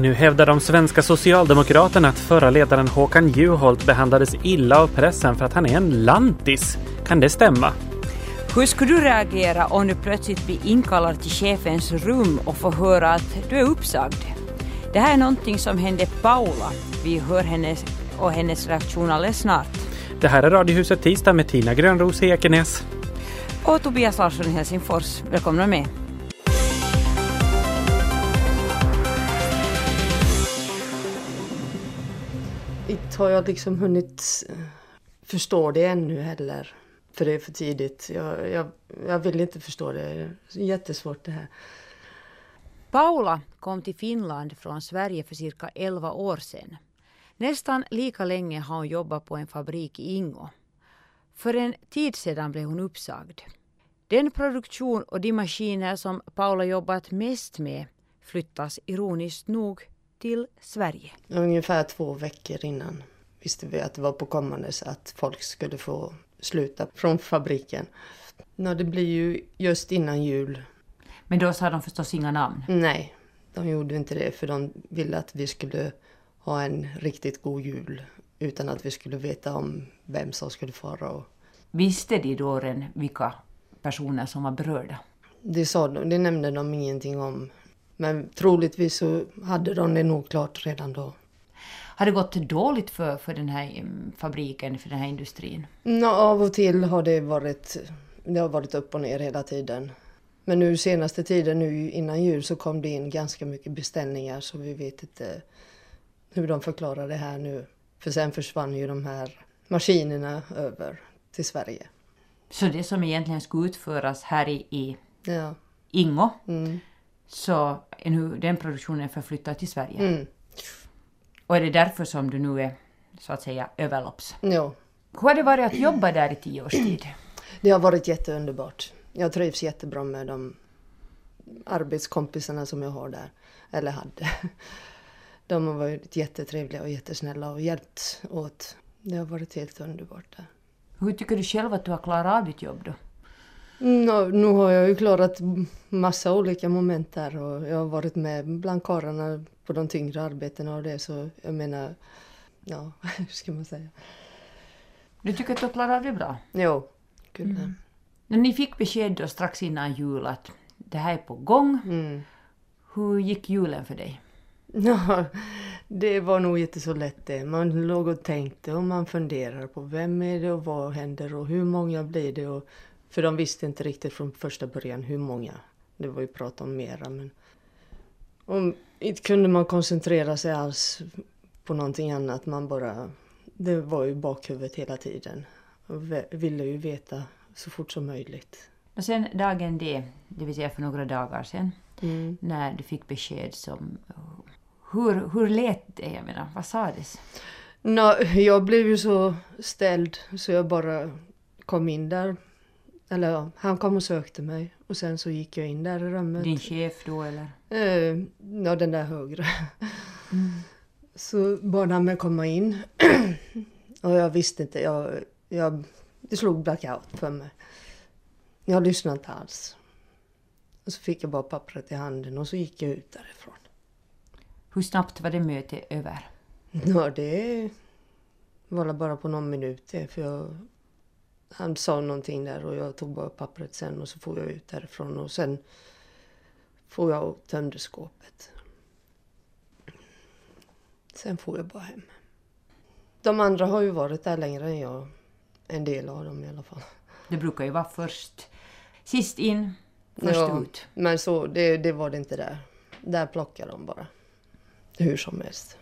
Nu hävdar de svenska socialdemokraterna att förra ledaren Håkan Juholt behandlades illa av pressen för att han är en lantis. Kan det stämma? Hur skulle du reagera om du plötsligt blir inkallad till chefens rum och får höra att du är uppsagd? Det här är någonting som hände Paula. Vi hör hennes och hennes reaktion alldeles snart. Det här är Radiohuset Tisdag med Tina Grönros i Ekenäs. Och Tobias Larsson i Helsingfors. Välkomna med. Har jag liksom hunnit eh, förstå det ännu heller. För det är för tidigt. Jag, jag, jag vill inte förstå det. Det är jättesvårt det här. Paula kom till Finland från Sverige för cirka 11 år sedan. Nästan lika länge har hon jobbat på en fabrik i Ingo. För en tid sedan blev hon uppsagd. Den produktion och de maskiner som Paula jobbat mest med flyttas ironiskt nog till Sverige. Ungefär två veckor innan visste vi att det var på kommandes att folk skulle få sluta från fabriken. Nå, det blir ju just innan jul. Men då sa de förstås inga namn. Nej, de gjorde inte det för de ville att vi skulle ha en riktigt god jul utan att vi skulle veta om vem som skulle fara. Och Visste de då redan vilka personer som var berörda? det, sa de, det nämnde de ingenting om. Men troligtvis så hade de det nog klart redan då. Har det gått dåligt för, för den här mm, fabriken, för den här industrin? Nå, av och till har det varit, det har varit upp och ner hela tiden. Men nu senaste tiden, nu innan jul, så kom det in ganska mycket beställningar så vi vet inte hur de förklarar det här nu. För sen försvann ju de här maskinerna över till Sverige. Så det som egentligen skulle utföras här i, i Ja. Ingo, Mm. så nu den produktionen förflyttad till Sverige. Mm. Och är det därför som du nu är så att säga överlopps? Ja. Hur har det varit att jobba där i tio års tid? Det har varit jätteunderbart. Jag trivs jättebra med de arbetskompisarna som jag har där, eller hade. De har varit jättetrevliga och jättesnälla och hjälpt åt. Det har varit helt underbart där. Hur tycker du själv att du har klarat av ditt jobb då? Nu, nu har jag ju klarat massa olika moment där och jag har varit med bland karlarna på de tyngre arbetena och det så jag menar, ja, hur ska man säga? Du tycker att du av det bra? Jo, kul. När ni fick besked då strax innan jul att det här är på gång. Mm. Hur gick julen för dig? Ja, det var nog inte så lätt det. Man låg och tänkte och man funderar på vem är det och vad händer och hur många blir det? Och, för de visste inte riktigt från första början hur många. Det var ju prat om mera men... Och inte kunde man koncentrera sig alls på någonting annat. Man bara... Det var ju bakhuvudet hela tiden. Och ville ju veta så fort som möjligt. Och sen dagen D, det vill säga för några dagar sedan, Mm. när du fick besked som... Hur, hur lät det? Jag menar, vad sades? Nå, jag blev ju så ställd så jag bara kom in där. Eller ja, han kom och sökte mig och sen så gick jag in där i rummet. Din chef då eller? Eh, ja, den där högre. Så bad han mig komma in. och jag visste inte, jag, jag, det slog blackout för mig. Jag lyssnade inte alls. Och så fick jag bara pappret i handen och så gick jag ut därifrån. Hur snabbt var det mötet över? Ja, det var bara på någon minut det. För jag, han sa någonting där och jag tog bara pappret sen och så får jag ut därifrån och sen får jag och tömde skåpet. Sen får jag bara hem. De andra har ju varit där längre än jag. En del av dem i alla fall. Det brukar ju vara först... Sist in, först Ja, ut. Men så, det, det var det inte där. Där plockar de bara. Hur som helst.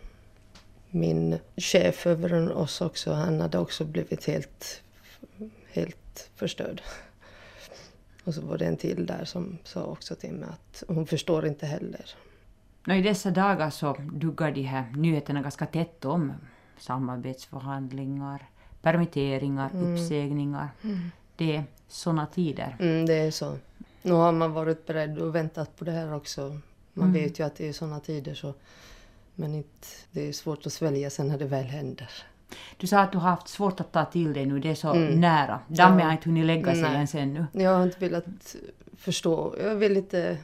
Min chef över oss också, han hade också blivit helt, helt förstörd. Och så var det en till där som sa också till mig att hon förstår inte heller. Och I dessa dagar så duggar de här nyheterna ganska tätt om samarbetsförhandlingar, permitteringar, uppsägningar. Det är sådana tider. Mm, det är så. Nu har man varit beredd och väntat på det här också. Man vet ju att det är sådana tider så. Men inte, det är svårt att svälja sen när det väl händer. Du sa att du har haft svårt att ta till dig nu, det är så nära. Dammet har inte hunnit lägga sig ens ännu. Jag har inte velat förstå. Jag vill inte...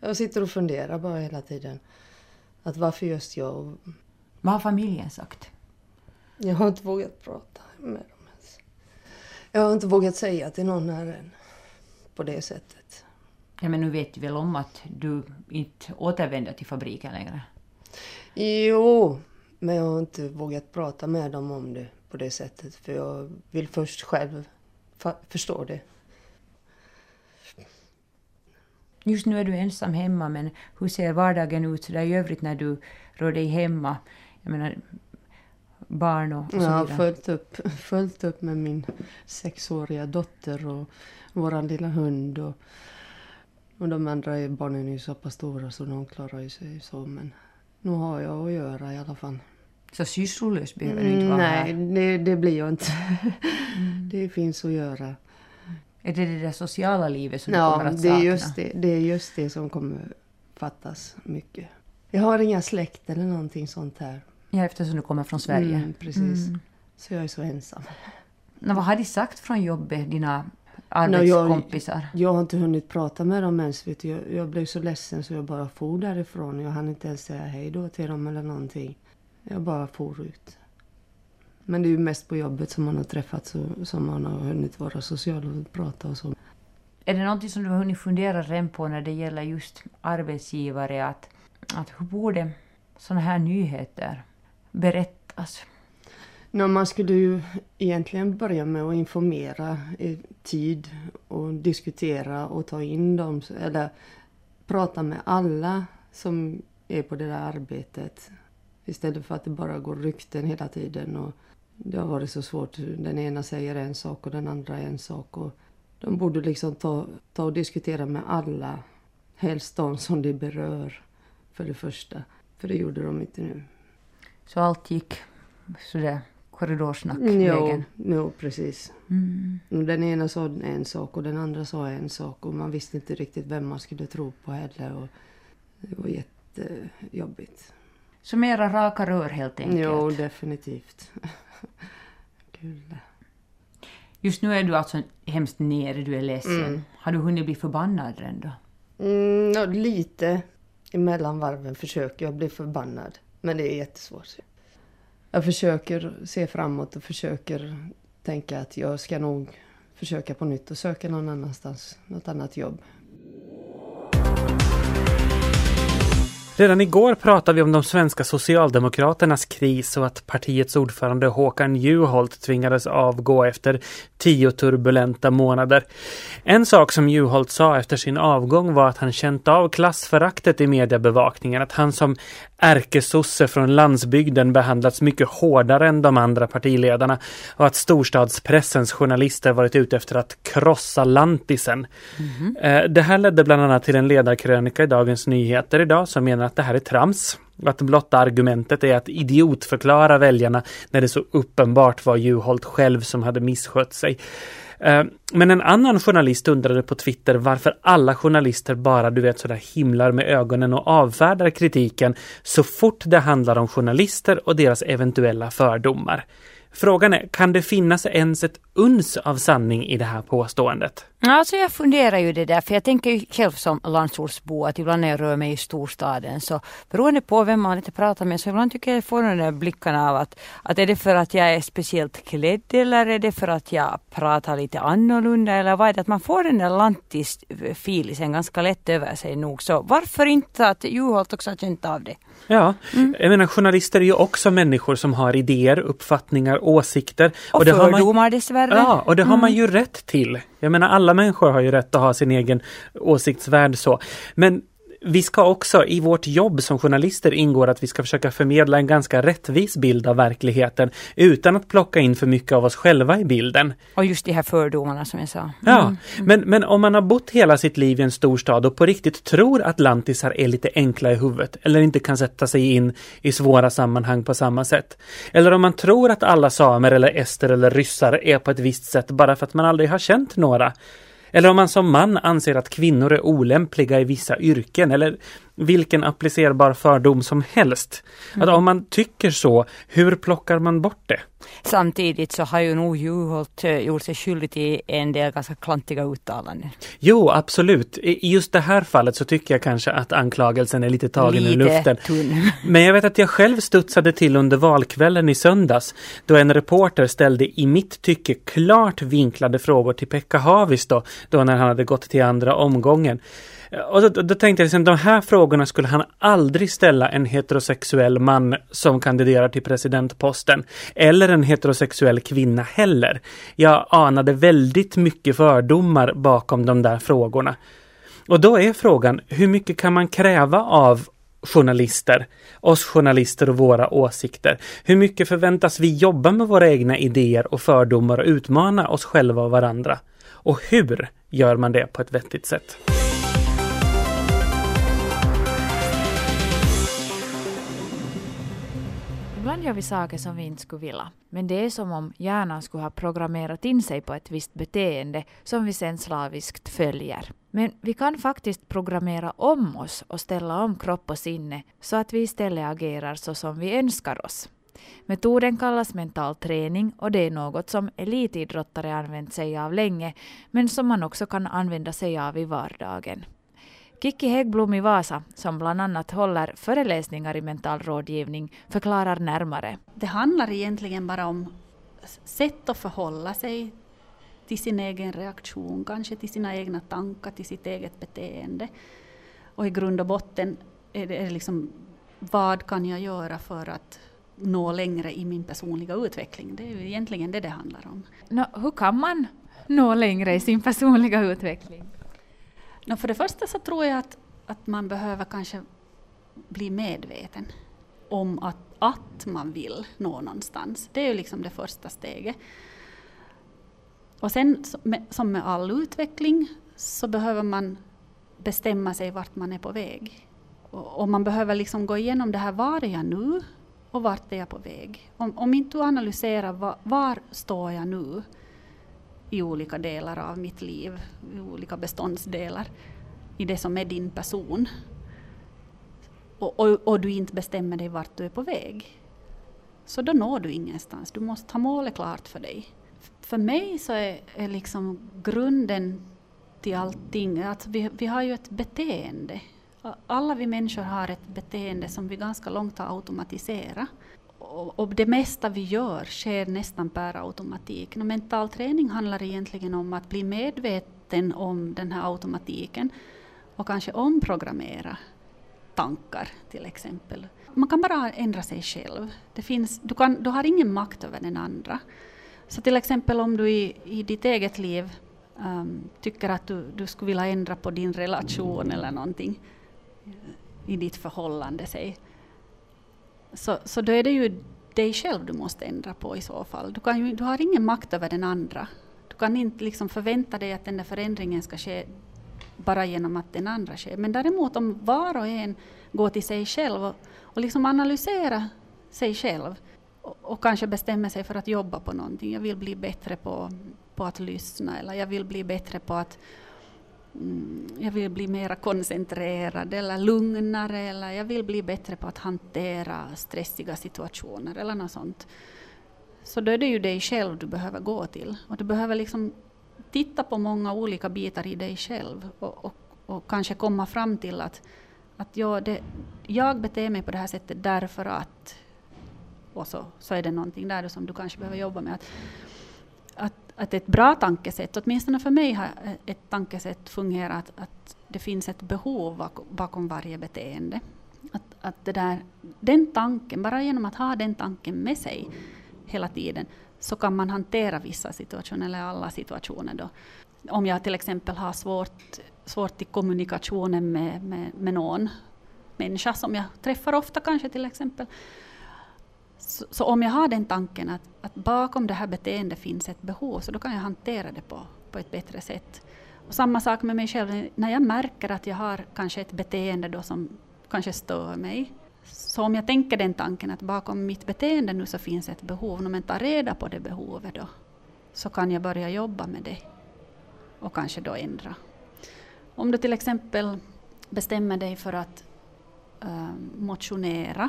Jag sitter och funderar bara hela tiden. Att varför just jag? Vad har familjen sagt? Jag har inte vågat prata med dem ens. Jag har inte vågat säga till någon här än. På det sättet. Ja, men nu vet du väl om att du inte återvänder till fabriken längre? Jo, men jag har inte vågat prata med dem om det på det sättet. För jag vill först själv förstå det. Just nu är du ensam hemma, men hur ser vardagen ut så där i övrigt när du rör dig hemma? Jag menar, barn och, och så Jag har vidare. följt upp, följt upp med min sexåriga dotter och våran lilla hund. Och, och de andra barnen är ju så pass stora så de klarar ju sig så. Men nu har jag att göra i alla fall. Så sysslolös behöver du inte vara Nej, det, det blir jag inte. Det finns att göra. Är det det där sociala livet som du Ja, kommer att sakna? just det, det är just det som kommer fattas mycket. Jag har inga släkt eller någonting sånt här. Ja, eftersom du kommer från Sverige. Mm, precis. Mm. Så jag är så ensam. Nå, vad har de sagt från jobbet, dina jag- arbetskompisar? Jag har inte hunnit prata med dem ens. Vet du. Jag, jag blev så ledsen så jag bara for därifrån. Jag hann inte ens säga hej då till dem eller någonting. Jag bara for ut. Men det är ju mest på jobbet som man har träffats och som man har hunnit vara social och prata och så. Är det någonting som du har hunnit fundera redan på när det gäller just arbetsgivare? Att, att hur borde sådana här nyheter berättas? No, man skulle ju egentligen börja med att informera i tid och diskutera och ta in dem, eller prata med alla som är på det där arbetet. Istället för att det bara går rykten hela tiden. Och det har varit så svårt. Den ena säger en sak och den andra en sak. Och de borde liksom ta, ta och diskutera med alla. Helst de som det berör, för det första. För det gjorde de inte nu. Så allt gick sådär korridorsnack Jo, vägen. jo, precis. Mm. Den ena sa en sak och den andra sa en sak och man visste inte riktigt vem man skulle tro på heller. Och det var jättejobbigt. Så mera raka rör helt enkelt. Jo, definitivt. Kul. Just nu är du alltså hemskt nere, du är ledsen. Mm. Har du hunnit bli förbannad redan då? Mm, lite emellan varven försöker jag bli förbannad. Men det är jättesvårt. Jag försöker se framåt och försöker tänka att jag ska nog försöka på nytt och söka någon annanstans, något annat jobb. Redan igår pratade vi om de svenska socialdemokraternas kris och att partiets ordförande Håkan Juholt tvingades avgå efter tio turbulenta månader. En sak som Juholt sa efter sin avgång var att han känt av klassföraktet i mediebevakningen, att han som ärkesosse från landsbygden behandlats mycket hårdare än de andra partiledarna och att storstadspressens journalister varit ute efter att krossa lantisen. Eh, Det här ledde bland annat till en ledarkrönika i Dagens Nyheter idag som menar att det här är trams. Och att blotta argumentet är att idiotförklara väljarna när det så uppenbart var Juholt själv som hade misskött sig. Eh, men en annan journalist undrade på Twitter varför alla journalister bara, du vet, sådär himlar med ögonen och avfärdar kritiken så fort det handlar om journalister och deras eventuella fördomar. Frågan är, kan det finnas ens ett uns av sanning i det här påståendet? Alltså jag funderar ju det där, för jag tänker ju själv som landsortsbo att ibland när jag rör mig i storstaden så beroende på vem man lite pratar med så ibland tycker jag jag får de där blickarna av att, att är det för att jag är speciellt klädd eller är det för att jag pratar lite annorlunda eller vad är det? Att man får den där lantis-filisen ganska lätt över sig nog. Så varför inte att Juholt också har känt av det? Ja, jag menar journalister är ju också människor som har idéer, uppfattningar, åsikter. Och, det har man, fördomar dessvärre. Ja, och det har man ju rätt till. Jag menar alla människor har ju rätt att ha sin egen åsiktsvärld så. Men vi ska också, i vårt jobb som journalister ingår att vi ska försöka förmedla en ganska rättvis bild av verkligheten utan att plocka in för mycket av oss själva i bilden. Och just de här fördomarna som jag sa. Mm. Ja, men, men om man har bott hela sitt liv i en storstad och på riktigt tror att lantisar är lite enkla i huvudet eller inte kan sätta sig in i svåra sammanhang på samma sätt. Eller om man tror att alla samer eller ester eller ryssar är på ett visst sätt bara för att man aldrig har känt några. Eller om man som man anser att kvinnor är olämpliga i vissa yrken eller vilken applicerbar fördom som helst. Mm. Att om man tycker så, hur plockar man bort det? Samtidigt så har ju nog Juholt eh, gjort sig skyldig till en del ganska klantiga uttalanden. Jo, absolut. I just det här fallet så tycker jag kanske att anklagelsen är lite tagen lite ur luften. Tunn. Men jag vet att jag själv studsade till under valkvällen i söndags då en reporter ställde i mitt tycke klart vinklade frågor till Pekka Havisto då när han hade gått till andra omgången. Eh, och då, då tänkte jag liksom, de här frågorna skulle han aldrig ställa en heterosexuell man som kandiderar till presidentposten. Eller en heterosexuell kvinna heller. Jag anade väldigt mycket fördomar bakom de där frågorna. Och då är frågan, hur mycket kan man kräva av journalister, oss journalister och våra åsikter. Hur mycket förväntas vi jobba med våra egna idéer och fördomar och utmana oss själva och varandra? Och hur gör man det på ett vettigt sätt? Ibland gör vi saker som vi inte skulle vilja. Men det är som om hjärnan skulle ha programmerat in sig på ett visst beteende som vi sen slaviskt följer. Men vi kan faktiskt programmera om oss och ställa om kropp och sinne så att vi istället agerar så som vi önskar oss. Metoden kallas mental träning och det är något som elitidrottare använt sig av länge men som man också kan använda sig av i vardagen. Kikki Häggblom i Vasa, som bland annat håller föreläsningar i mental rådgivning, förklarar närmare. Det handlar egentligen bara om sätt att förhålla sig till sin egen reaktion, kanske till sina egna tankar, till sitt eget beteende. Och i grund och botten är det liksom vad kan jag göra för att nå längre i min personliga utveckling? Det är egentligen det det handlar om. Nå, hur kan man nå längre i sin personliga utveckling? No, för det första så tror jag att, att man behöver kanske bli medveten om att, att man vill nå någonstans. Det är ju liksom det första steget. Och sen som med all utveckling så behöver man bestämma sig vart man är på väg. Och, och man behöver liksom gå igenom det här, var är jag nu och vart är jag på väg? Om, om inte du analyserar var, var står jag nu i olika delar av mitt liv, i olika beståndsdelar, i det som är din person. Och, och, och, du inte bestämmer dig vart du är på väg. Så då når du ingenstans. Du måste ha målet klart för dig. För mig så är, är liksom grunden till allting att vi, vi har ju ett beteende. Alla vi människor har ett beteende som vi ganska långt har automatiserat och, det mesta vi gör sker nästan per automatik. Och mental träning handlar egentligen om att bli medveten om den här automatiken och kanske omprogrammera tankar till exempel. Man kan bara ändra sig själv. Det finns, du, kan, du har ingen makt över den andra. Så till exempel om du i, i ditt eget liv um, tycker att du, du skulle vilja ändra på din relation eller någonting eh, i ditt förhållande, säg, så, så då är det ju dig själv du måste ändra på i så fall. Du, kan ju, du har ingen makt över den andra. Du kan inte liksom förvänta dig att den där förändringen ska ske bara genom att den andra sker. Men däremot om var och en går till sig själv och, och liksom analyserar sig själv och, och, kanske bestämmer sig för att jobba på någonting. Jag vill bli bättre på, på att lyssna eller jag vill bli bättre på att Mm, jag vill bli mer koncentrerad eller lugnare eller jag vill bli bättre på att hantera stressiga situationer eller något sånt. Så då är det ju dig själv du behöver gå till och du behöver liksom titta på många olika bitar i dig själv och, och, och kanske komma fram till att, att ja, det, jag beter mig på det här sättet därför att och så, så är det någonting där som du kanske behöver jobba med. Att, att ett bra tankesätt, åtminstone för mig har ett tankesätt fungerat att det finns ett behov bakom varje beteende. Att, att det där, den tanken, bara genom att ha den tanken med sig hela tiden, så kan man hantera vissa situationer eller alla situationer. Då. Om jag till exempel har svårt, svårt i kommunikationen med, med, med någon människa som jag träffar ofta kanske till exempel. Så, så, om jag har den tanken att, att bakom det här beteendet finns ett behov, så då kan jag hantera det på, på ett bättre sätt. Och samma sak med mig själv, när jag märker att jag har kanske ett beteende då som kanske stör mig, så om jag tänker den tanken att bakom mitt beteende nu så finns ett behov, om jag tar reda på det behovet då, så kan jag börja jobba med det och kanske då ändra. Om du till exempel bestämmer dig för att äh, motionera,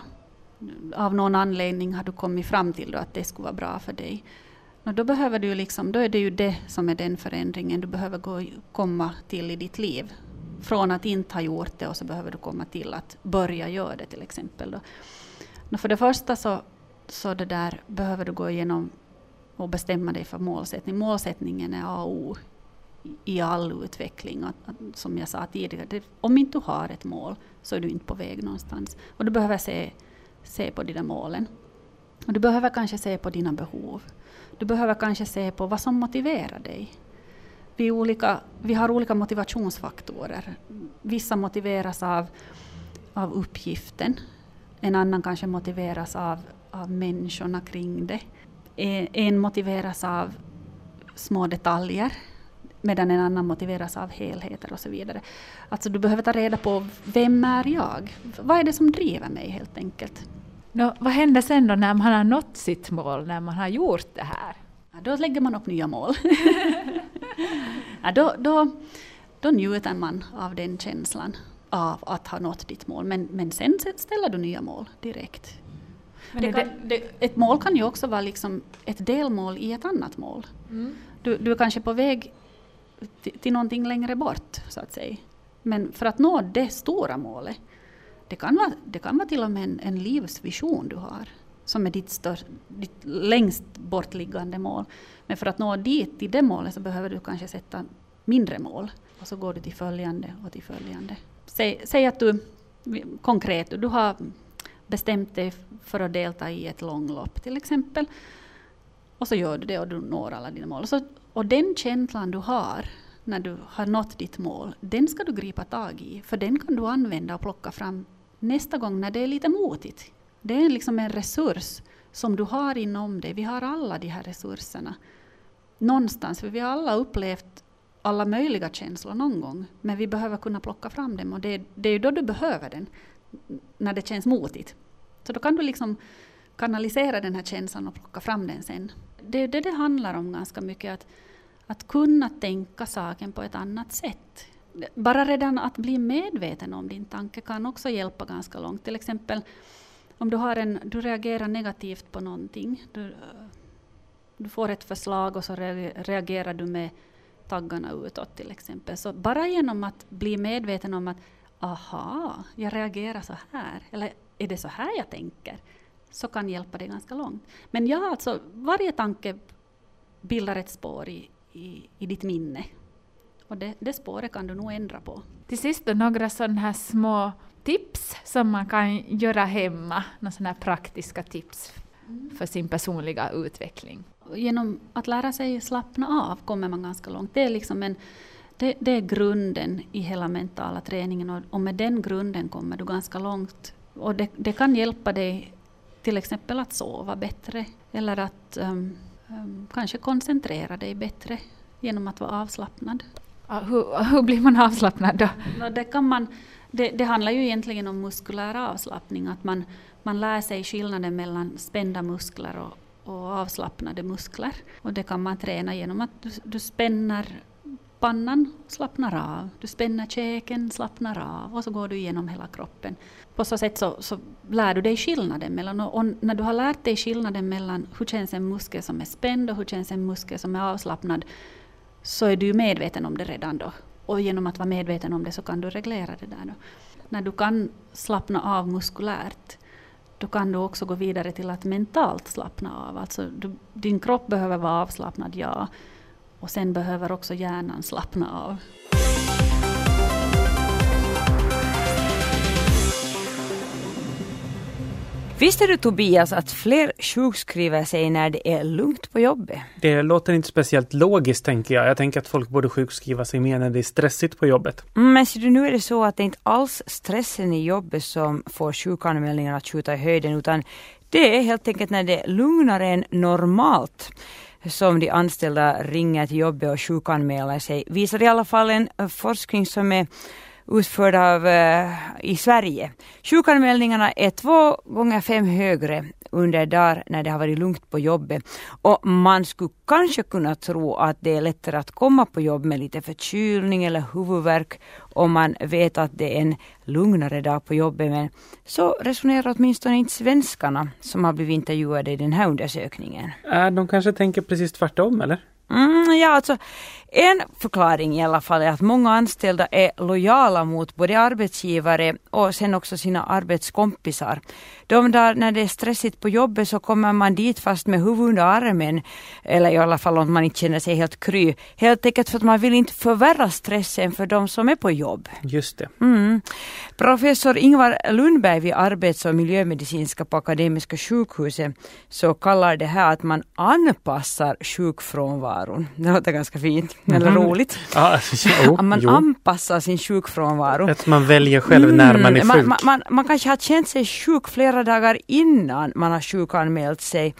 av någon anledning har du kommit fram till att det skulle vara bra för dig. Och då, behöver du liksom, då är det ju det som är den förändringen du behöver gå, komma till i ditt liv från att inte ha gjort det och så behöver du komma till att börja göra det till exempel. Då. För det första så, så det där behöver du gå igenom och bestämma dig för målsättning. Målsättningen är A och O i all utveckling. Och, som jag sa tidigare, det, om inte du har ett mål så är du inte på väg någonstans. Och du behöver se, se på de där målen. Och du behöver kanske se på dina behov. Du behöver kanske se på vad som motiverar dig vi, olika, vi har olika motivationsfaktorer. Vissa motiveras av, av uppgiften. En annan kanske motiveras av, av människorna kring det. En, en motiveras av små detaljer medan en annan motiveras av helheter och så vidare. Alltså du behöver ta reda på vem är jag? Vad är det som driver mig helt enkelt? Nå, vad händer sen då när man har nått sitt mål, när man har gjort det här? Ja, då lägger man upp nya mål. ja, då, då, då njuter man av den känslan av att ha nått ditt mål. Men, men sen ställer du nya mål direkt. Det kan, det, ett mål kan ju också vara liksom ett delmål i ett annat mål. Mm. Du, du är kanske på väg till, till någonting längre bort, så att säga. Men för att nå det stora målet, det kan vara, det kan vara till och med en, en livsvision du har som är ditt, störst, ditt längst bortliggande mål. Men för att nå dit, till det målet, så behöver du kanske sätta mindre mål. Och så går du till följande och till följande. Säg, säg att du, konkret, du har bestämt dig för att delta i ett långlopp till exempel. Och så gör du det och du når alla dina mål. Och, så, och den känslan du har när du har nått ditt mål, den ska du gripa tag i. För den kan du använda och plocka fram nästa gång när det är lite motigt. Det är liksom en resurs som du har inom dig. Vi har alla de här resurserna. Någonstans, för vi har alla upplevt alla möjliga känslor någon gång. Men vi behöver kunna plocka fram dem och det, det är ju då du behöver den. När det känns motigt. Så då kan du liksom kanalisera den här känslan och plocka fram den sen. Det är det det handlar om ganska mycket. Att, att kunna tänka saken på ett annat sätt. Bara redan att bli medveten om din tanke kan också hjälpa ganska långt. Till exempel om du, har en, du reagerar negativt på någonting, du, du får ett förslag och så reagerar du med taggarna utåt till exempel. Så bara genom att bli medveten om att aha, jag reagerar så här, eller är det så här jag tänker, så kan hjälpa dig ganska långt. Men ja, alltså varje tanke bildar ett spår i, i, i ditt minne. Och det, det spåret kan du nog ändra på. Till sist då några sådana här små tips som man kan göra hemma, några sådana praktiska tips för sin personliga utveckling? Genom att lära sig slappna av kommer man ganska långt. Det är, liksom en, det, det är grunden i hela mentala träningen och, och, med den grunden kommer du ganska långt. Och det, det kan hjälpa dig till exempel att sova bättre eller att um, um, kanske koncentrera dig bättre genom att vara avslappnad. Hur, hur, blir man avslappnad då? Det kan man det, det, handlar ju egentligen om muskulär avslappning, att man, man lär sig skillnaden mellan spända muskler och, och avslappnade muskler. Och det kan man träna genom att du, du spänner pannan, slappnar av. Du spänner käken, slappnar av och så går du igenom hela kroppen. På så sätt så, så lär du dig skillnaden mellan, och, och, när du har lärt dig skillnaden mellan hur känns en muskel som är spänd och hur känns en muskel som är avslappnad, så är du ju medveten om det redan då. Och genom att vara medveten om det så kan du reglera det där. Då. När du kan slappna av muskulärt, då kan du också gå vidare till att mentalt slappna av. Alltså du, din kropp behöver vara avslappnad, ja. Och sen behöver också hjärnan slappna av. Visste du Tobias att fler sjukskriver sig när det är lugnt på jobbet? Det låter inte speciellt logiskt tänker jag. Jag tänker att folk borde sjukskriva sig mer när det är stressigt på jobbet. Mm, men ser du, nu är det så att det inte alls stressen i jobbet som får sjukanmälningarna att skjuta i höjden utan det är helt enkelt när det är lugnare än normalt som de anställda ringer till jobbet och sjukanmäler sig. Visar i alla fall en forskning som är utförd av, uh, i Sverige. Sjukanmälningarna är två gånger fem högre under dagar när det har varit lugnt på jobbet. Och man skulle kanske kunna tro att det är lättare att komma på jobb med lite förkylning eller huvudvärk om man vet att det är en lugnare dag på jobbet. Men så resonerar åtminstone inte svenskarna som har blivit intervjuade i den här undersökningen. Äh, de kanske tänker precis tvärtom eller? Mm, ja, alltså en förklaring i alla fall är att många anställda är lojala mot både arbetsgivare och sen också sina arbetskompisar. De där när det är stressigt på jobbet så kommer man dit fast med huvudet under armen. Eller i alla fall om man inte känner sig helt kry. Helt enkelt för att man vill inte förvärra stressen för de som är på jobb. Just det. Mm. Professor Ingvar Lundberg vid arbets och miljömedicinska på Akademiska sjukhuset så kallar det här att man anpassar sjukfrånvaron. Det låter ganska fint eller mm. roligt. Ah, jo, man jo. anpassar sin sjukfrånvaro. Att man väljer själv när man är mm, sjuk. Man, man, man, kanske har känt sig sjuk flera dagar innan man har sjukanmält sig.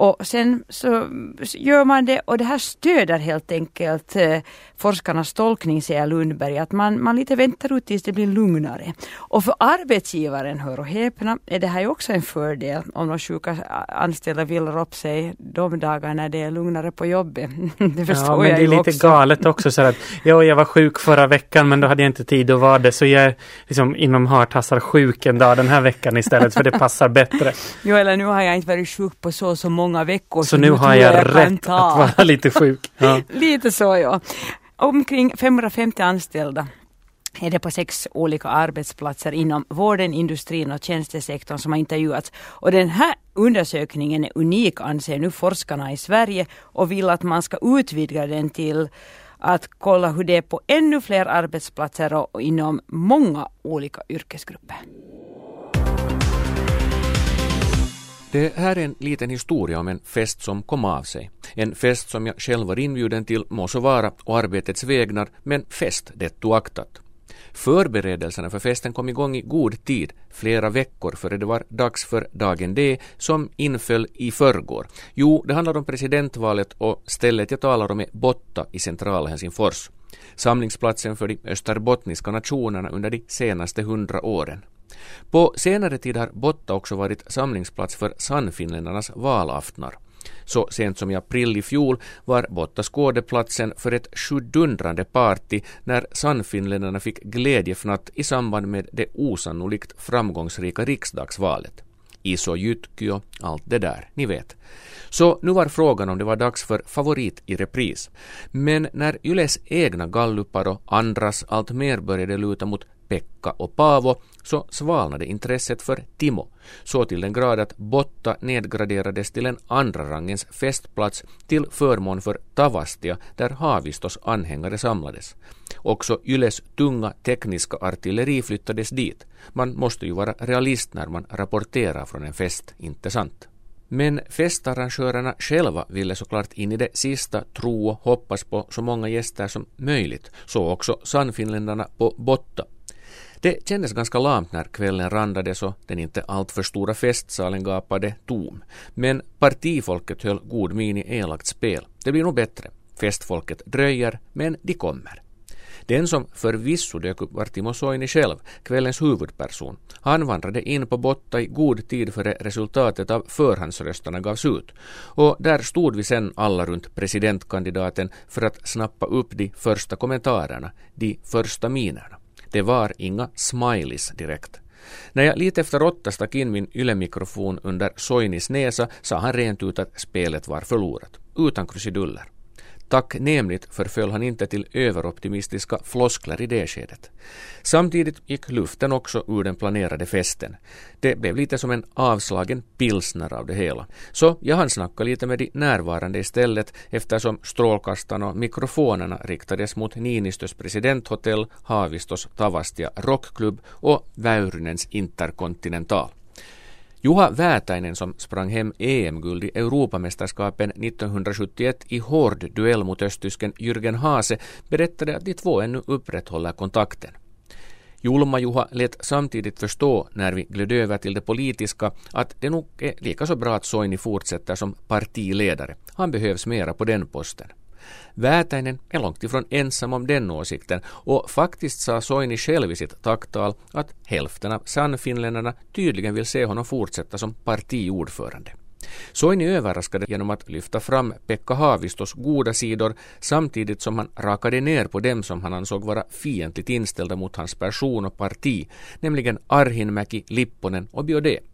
Och sen så gör man det och det här stöder helt enkelt eh, forskarnas tolkning, säger Lundberg, att man, man lite väntar ut tills det blir lugnare. Och för arbetsgivaren, hör och häpna, är det här ju också en fördel om de sjuka anställda vill upp sig de dagar när det är lugnare på jobbet. det förstår ja, men jag det är lite också. galet också så att ja, jag var sjuk förra veckan men då hade jag inte tid att vara det så jag är liksom inom hartassar sjuk en dag den här veckan istället för det passar bättre. Jo, eller nu har jag inte varit sjuk på så så många veckor. Så, så nu har jag, jag rätt att vara lite sjuk. Ja. lite så ja. Omkring 550 anställda är det på sex olika arbetsplatser inom vården, industrin och tjänstesektorn som har intervjuats. Och den här undersökningen är unik anser nu forskarna i Sverige och vill att man ska utvidga den till att kolla hur det är på ännu fler arbetsplatser och inom många olika yrkesgrupper. Det här är en liten historia om en fest som kom av sig. En fest som jag själv var inbjuden till må så vara och arbetets vägnar, men fest det oaktat. Förberedelserna för festen kom igång i god tid, flera veckor före det var dags för dagen D som inföll i förrgår. Jo, det handlar om presidentvalet och stället jag talar om är Botta i centrala Helsingfors. Samlingsplatsen för de österbottniska nationerna under de senaste hundra åren. På senare tid har Botta också varit samlingsplats för Sannfinländarnas valaftnar. Så sent som i april i fjol var Botta skådeplatsen för ett sjudundrande party när Sannfinländarna fick glädjefnatt i samband med det osannolikt framgångsrika riksdagsvalet. Iso Jytky och allt det där, ni vet. Så nu var frågan om det var dags för favorit i repris. Men när Yles egna gallupar och andras allt mer började luta mot Pekka och Paavo så svalnade intresset för Timo, så till den grad att Botta nedgraderades till en andra rangens festplats till förmån för Tavastia där Havistos anhängare samlades. Också Yles tunga tekniska artilleri flyttades dit. Man måste ju vara realist när man rapporterar från en fest, inte sant? Men festarrangörerna själva ville såklart in i det sista tro och hoppas på så många gäster som möjligt, så också Sannfinländarna på Botta det kändes ganska lamt när kvällen randades och den inte alltför stora festsalen gapade tom. Men partifolket höll god min i elakt spel. Det blir nog bättre. Festfolket dröjer, men de kommer. Den som förvisso dök upp var Timo Soini själv, kvällens huvudperson. Han vandrade in på Botta i god tid före resultatet av förhandsrösterna gavs ut. Och där stod vi sen alla runt presidentkandidaten för att snappa upp de första kommentarerna, de första minerna. Det var inga smileys direkt. När jag lite efter åtta stack in min ylemikrofon under Soinis näsa sa han rent ut att spelet var förlorat, utan krusiduller. Tacknämligt förföll han inte till överoptimistiska floskler i det skedet. Samtidigt gick luften också ur den planerade festen. Det blev lite som en avslagen pilsner av det hela. Så jag hann snacka lite med de närvarande istället eftersom strålkastarna och mikrofonerna riktades mot Niinistös presidenthotell, Havistos Tavastia Rockklubb och Väyrynens Interkontinental. Juha Väätäinen som sprang hem EM-guld i Europamästerskapen 1971 i hård duell mot östtysken Jürgen Haase berättade att de två ännu upprätthåller kontakten. Julma-Juha lät samtidigt förstå när vi gled över till det politiska att det nog är lika så bra att Soini fortsätter som partiledare. Han behövs mera på den posten. Väätäinen är långt ifrån ensam om den åsikten och faktiskt sa Soini själv i sitt tacktal att hälften av Sannfinländarna tydligen vill se honom fortsätta som partiordförande. Soini överraskade genom att lyfta fram Pekka Haavistos goda sidor samtidigt som han rakade ner på dem som han ansåg vara fientligt inställda mot hans person och parti, nämligen Arhinmäki, Lipponen och Biaudet.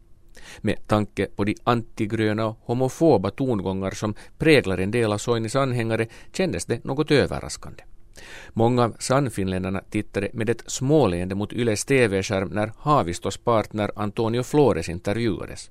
Med tanke på de antigröna och homofoba tongångar som präglar en del av Soinis anhängare kändes det något överraskande. Många av Sannfinländarna tittade med ett småleende mot Yles TV-skärm när Haavistos partner Antonio Flores intervjuades.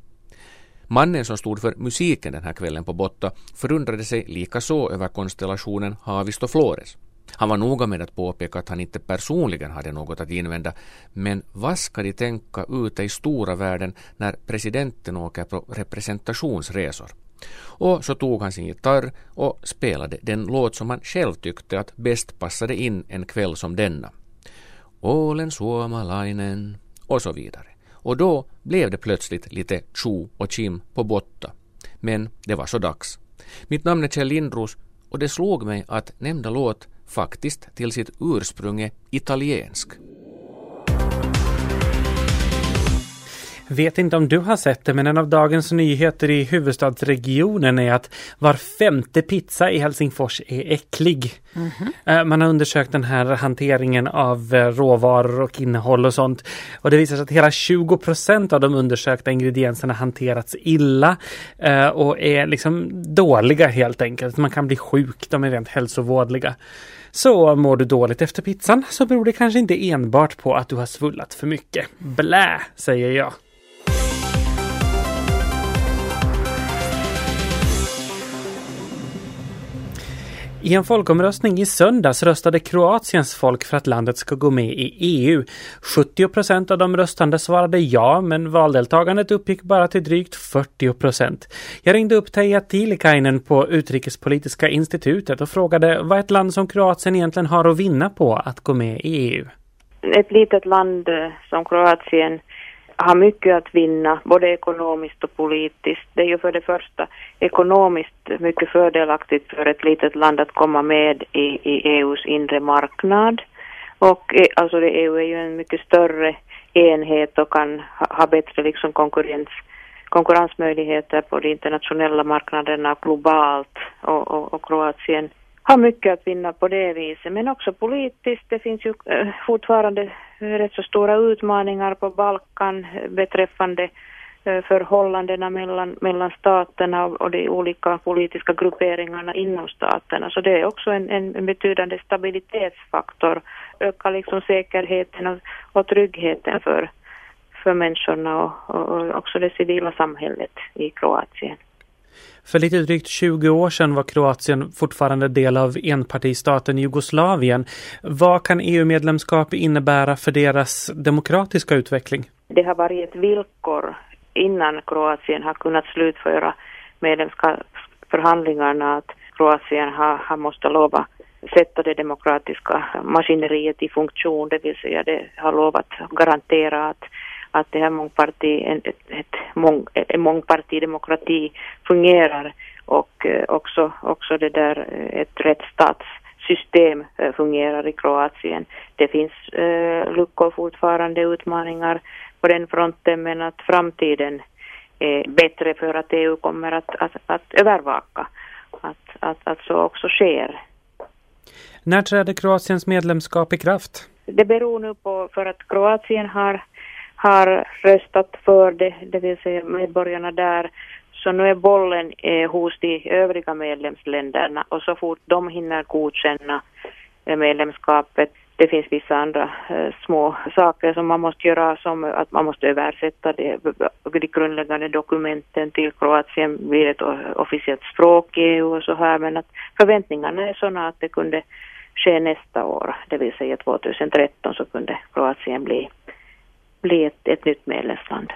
Mannen som stod för musiken den här kvällen på Botta förundrade sig lika så över konstellationen Haavisto Flores. Han var noga med att påpeka att han inte personligen hade något att invända, men vad ska de tänka ute i stora världen när presidenten åker på representationsresor? Och så tog han sin gitarr och spelade den låt som han själv tyckte att bäst passade in en kväll som denna. Ålen suomalainen och så vidare. Och då blev det plötsligt lite tjo och kim på botta. Men det var så dags. Mitt namn är Kjell Lindros och det slog mig att nämnda låt faktiskt till sitt ursprung är italiensk. Vet inte om du har sett det, men en av dagens nyheter i huvudstadsregionen är att var femte pizza i Helsingfors är äcklig. Mm -hmm. Man har undersökt den här hanteringen av eh, råvaror och innehåll och sånt. Och det visar sig att hela 20 procent av de undersökta ingredienserna hanterats illa eh, och är liksom dåliga helt enkelt. Man kan bli sjuk, de är rent hälsovådliga. Så mår du dåligt efter pizzan så beror det kanske inte enbart på att du har svullat för mycket. Blä, säger jag. I en folkomröstning i söndags röstade Kroatiens folk för att landet ska gå med i EU. 70 procent av de röstande svarade ja, men valdeltagandet uppgick bara till drygt 40 procent. Jag ringde upp Teija Tiilikainen på Utrikespolitiska institutet och frågade vad ett land som Kroatien egentligen har att vinna på att gå med i EU. Ett litet land eh, som Kroatien har mycket att vinna, både ekonomiskt och politiskt. Det är ju för det första ekonomiskt mycket fördelaktigt för ett litet land att komma med i, i EUs inre marknad. Och eh, alltså det, EU är ju en mycket större enhet och kan ha, ha bättre liksom konkurrens, konkurrensmöjligheter på de internationella marknaderna globalt och, och, och Kroatien har mycket att vinna på det viset. Men också politiskt, det finns ju eh, fortfarande rätt så stora utmaningar på Balkan eh, beträffande eh, förhållandena mellan, mellan staterna och, de olika politiska grupperingarna inom staterna. Så det är också en, en, betydande stabilitetsfaktor, ökar liksom säkerheten och, och tryggheten för, för människorna och, och också det civila samhället i Kroatien. För lite drygt 20 år sedan var Kroatien fortfarande del av enpartistaten Jugoslavien. Vad kan EU-medlemskap innebära för deras demokratiska utveckling? Det har varit ett villkor innan Kroatien har kunnat slutföra medlemskapsförhandlingarna att Kroatien har, har måste lova sätta det demokratiska maskineriet i funktion, det vill säga det har lovat garantera att att det här mångparti, ett, ett, ett mång, en mångpartidemokrati fungerar och eh, också, också det där eh, ett rättsstatssystem eh, fungerar i Kroatien. Det finns eh, luckor fortfarande, utmaningar på den fronten men att framtiden är bättre för att EU kommer att, att, att övervaka att, att, att så också sker. När träder Kroatiens medlemskap i kraft? Det beror nu på, för att Kroatien har har röstat för det, det vill säga medborgarna där. Så nu är bollen eh, hos de övriga medlemsländerna och så fort de hinner godkänna eh, medlemskapet det finns vissa andra eh, små saker som man måste göra som att man måste översätta det, de grundläggande dokumenten till Kroatien blir ett officiellt språk i EU och så här men att förväntningarna är sådana att det kunde ske nästa år, det vill säga 2013 så kunde Kroatien bli bli ett, ett nytt medlemsland.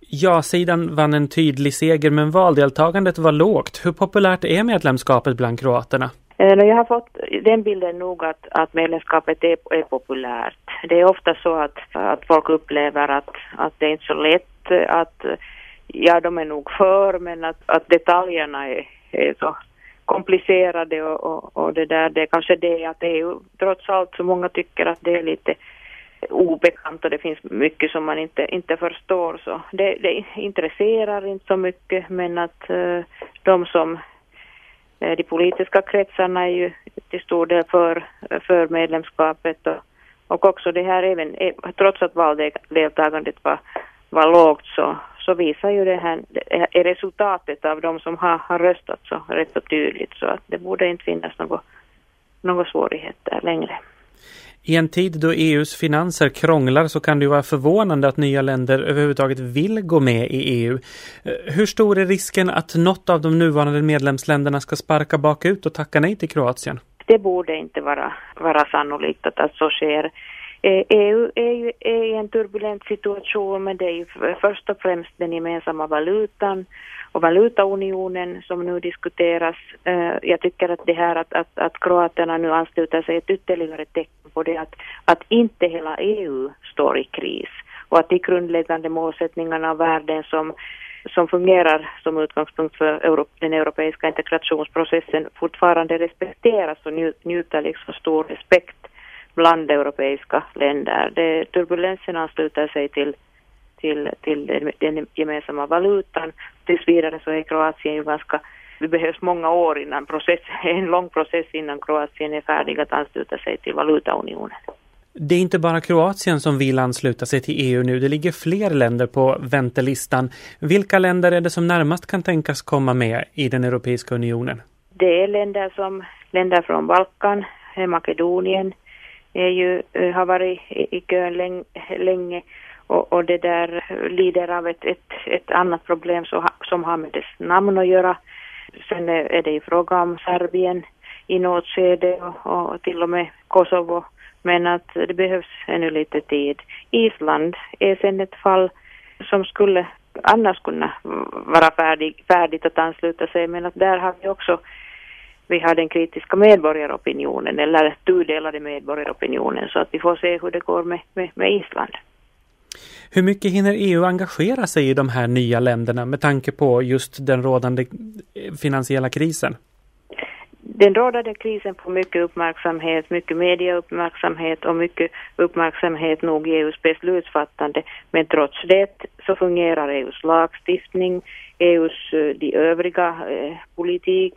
Ja-sidan vann en tydlig seger men valdeltagandet var lågt. Hur populärt är medlemskapet bland kroaterna? Eh, jag har fått den bilden nog att, att medlemskapet är, är populärt. Det är ofta så att, att folk upplever att, att det är inte så lätt att, ja de är nog för men att, att detaljerna är, är så komplicerade och, och, och, det där, det är kanske det att det är trots allt så många tycker att det är lite obekant och det finns mycket som man inte, inte förstår så det, det intresserar inte så mycket men att eh, de som eh, de politiska kretsarna är ju till stor del för, för medlemskapet och, och också det här även, eh, trots att valdeltagandet var, var lågt så, så visar ju det här det resultatet av de som har, har röstat så rätt så tydligt så att det borde inte finnas några några svårigheter längre. I en tid då EUs finanser krånglar så kan det ju vara förvånande att nya länder överhuvudtaget vill gå med i EU. Eh, hur stor är risken att något av de nuvarande medlemsländerna ska sparka bakut och tacka nej till Kroatien? Det borde inte vara, vara sannolikt att, att så sker. Eh, EU är ju är i en turbulent situation men det är ju först och främst den gemensamma valutan och valutaunionen som nu diskuteras. Eh, jag tycker att det här att, att, att kroaterna nu ansluter sig ett ytterligare tecken på det att, att inte hela EU står i kris och att de grundläggande målsättningarna och värden som som fungerar som utgångspunkt för den europeiska integrationsprocessen fortfarande respekteras och njuter liksom stor respekt bland europeiska länder. Det, turbulensen ansluter sig till till, till den, gemensamma valutan. Tills vidare så är Kroatien ju ganska det behövs många år innan process, en lång process innan Kroatien är färdig att ansluta sig till valutaunionen. Det är inte bara Kroatien som vill ansluta sig till EU nu. Det ligger fler länder på väntelistan. Vilka länder är det som närmast kan tänkas komma med i den Europeiska unionen? Det är länder som länder från Balkan, Makedonien, är ju, eh, har varit i kön länge och, och det där lider av ett, ett, ett annat problem som, som har med dess namn att göra. Sen är, är det ju fråga om Serbien i något skede och, och till och med Kosovo. Men att det behövs ännu lite tid. Island är sen ett fall som skulle annars kunna vara färdig, färdigt att ansluta sig men att där har vi också vi har den kritiska medborgaropinionen eller tudelade medborgaropinionen så att vi får se hur det går med, med, med Island. Hur mycket hinner EU engagera sig i de här nya länderna med tanke på just den rådande eh, finansiella krisen? Den rådande krisen får mycket uppmärksamhet, mycket mediauppmärksamhet och mycket uppmärksamhet nog i EUs beslutsfattande. Men trots det så fungerar EUs lagstiftning, EUs eh, de övriga eh, politik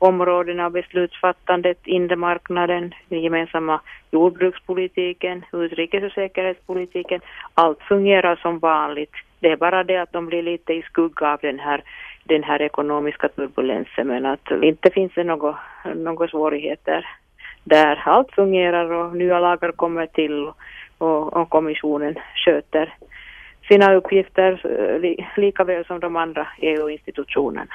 områdena av beslutsfattandet, inre marknaden, den gemensamma jordbrukspolitiken, utrikes och säkerhetspolitiken. Allt fungerar som vanligt. Det är bara det att de blir lite i skugga av den här, den här ekonomiska turbulensen men att inte finns det några, några svårigheter där. Allt fungerar och nya lagar kommer till och, och kommissionen sköter sina uppgifter eh, lika väl som de andra EU-institutionerna.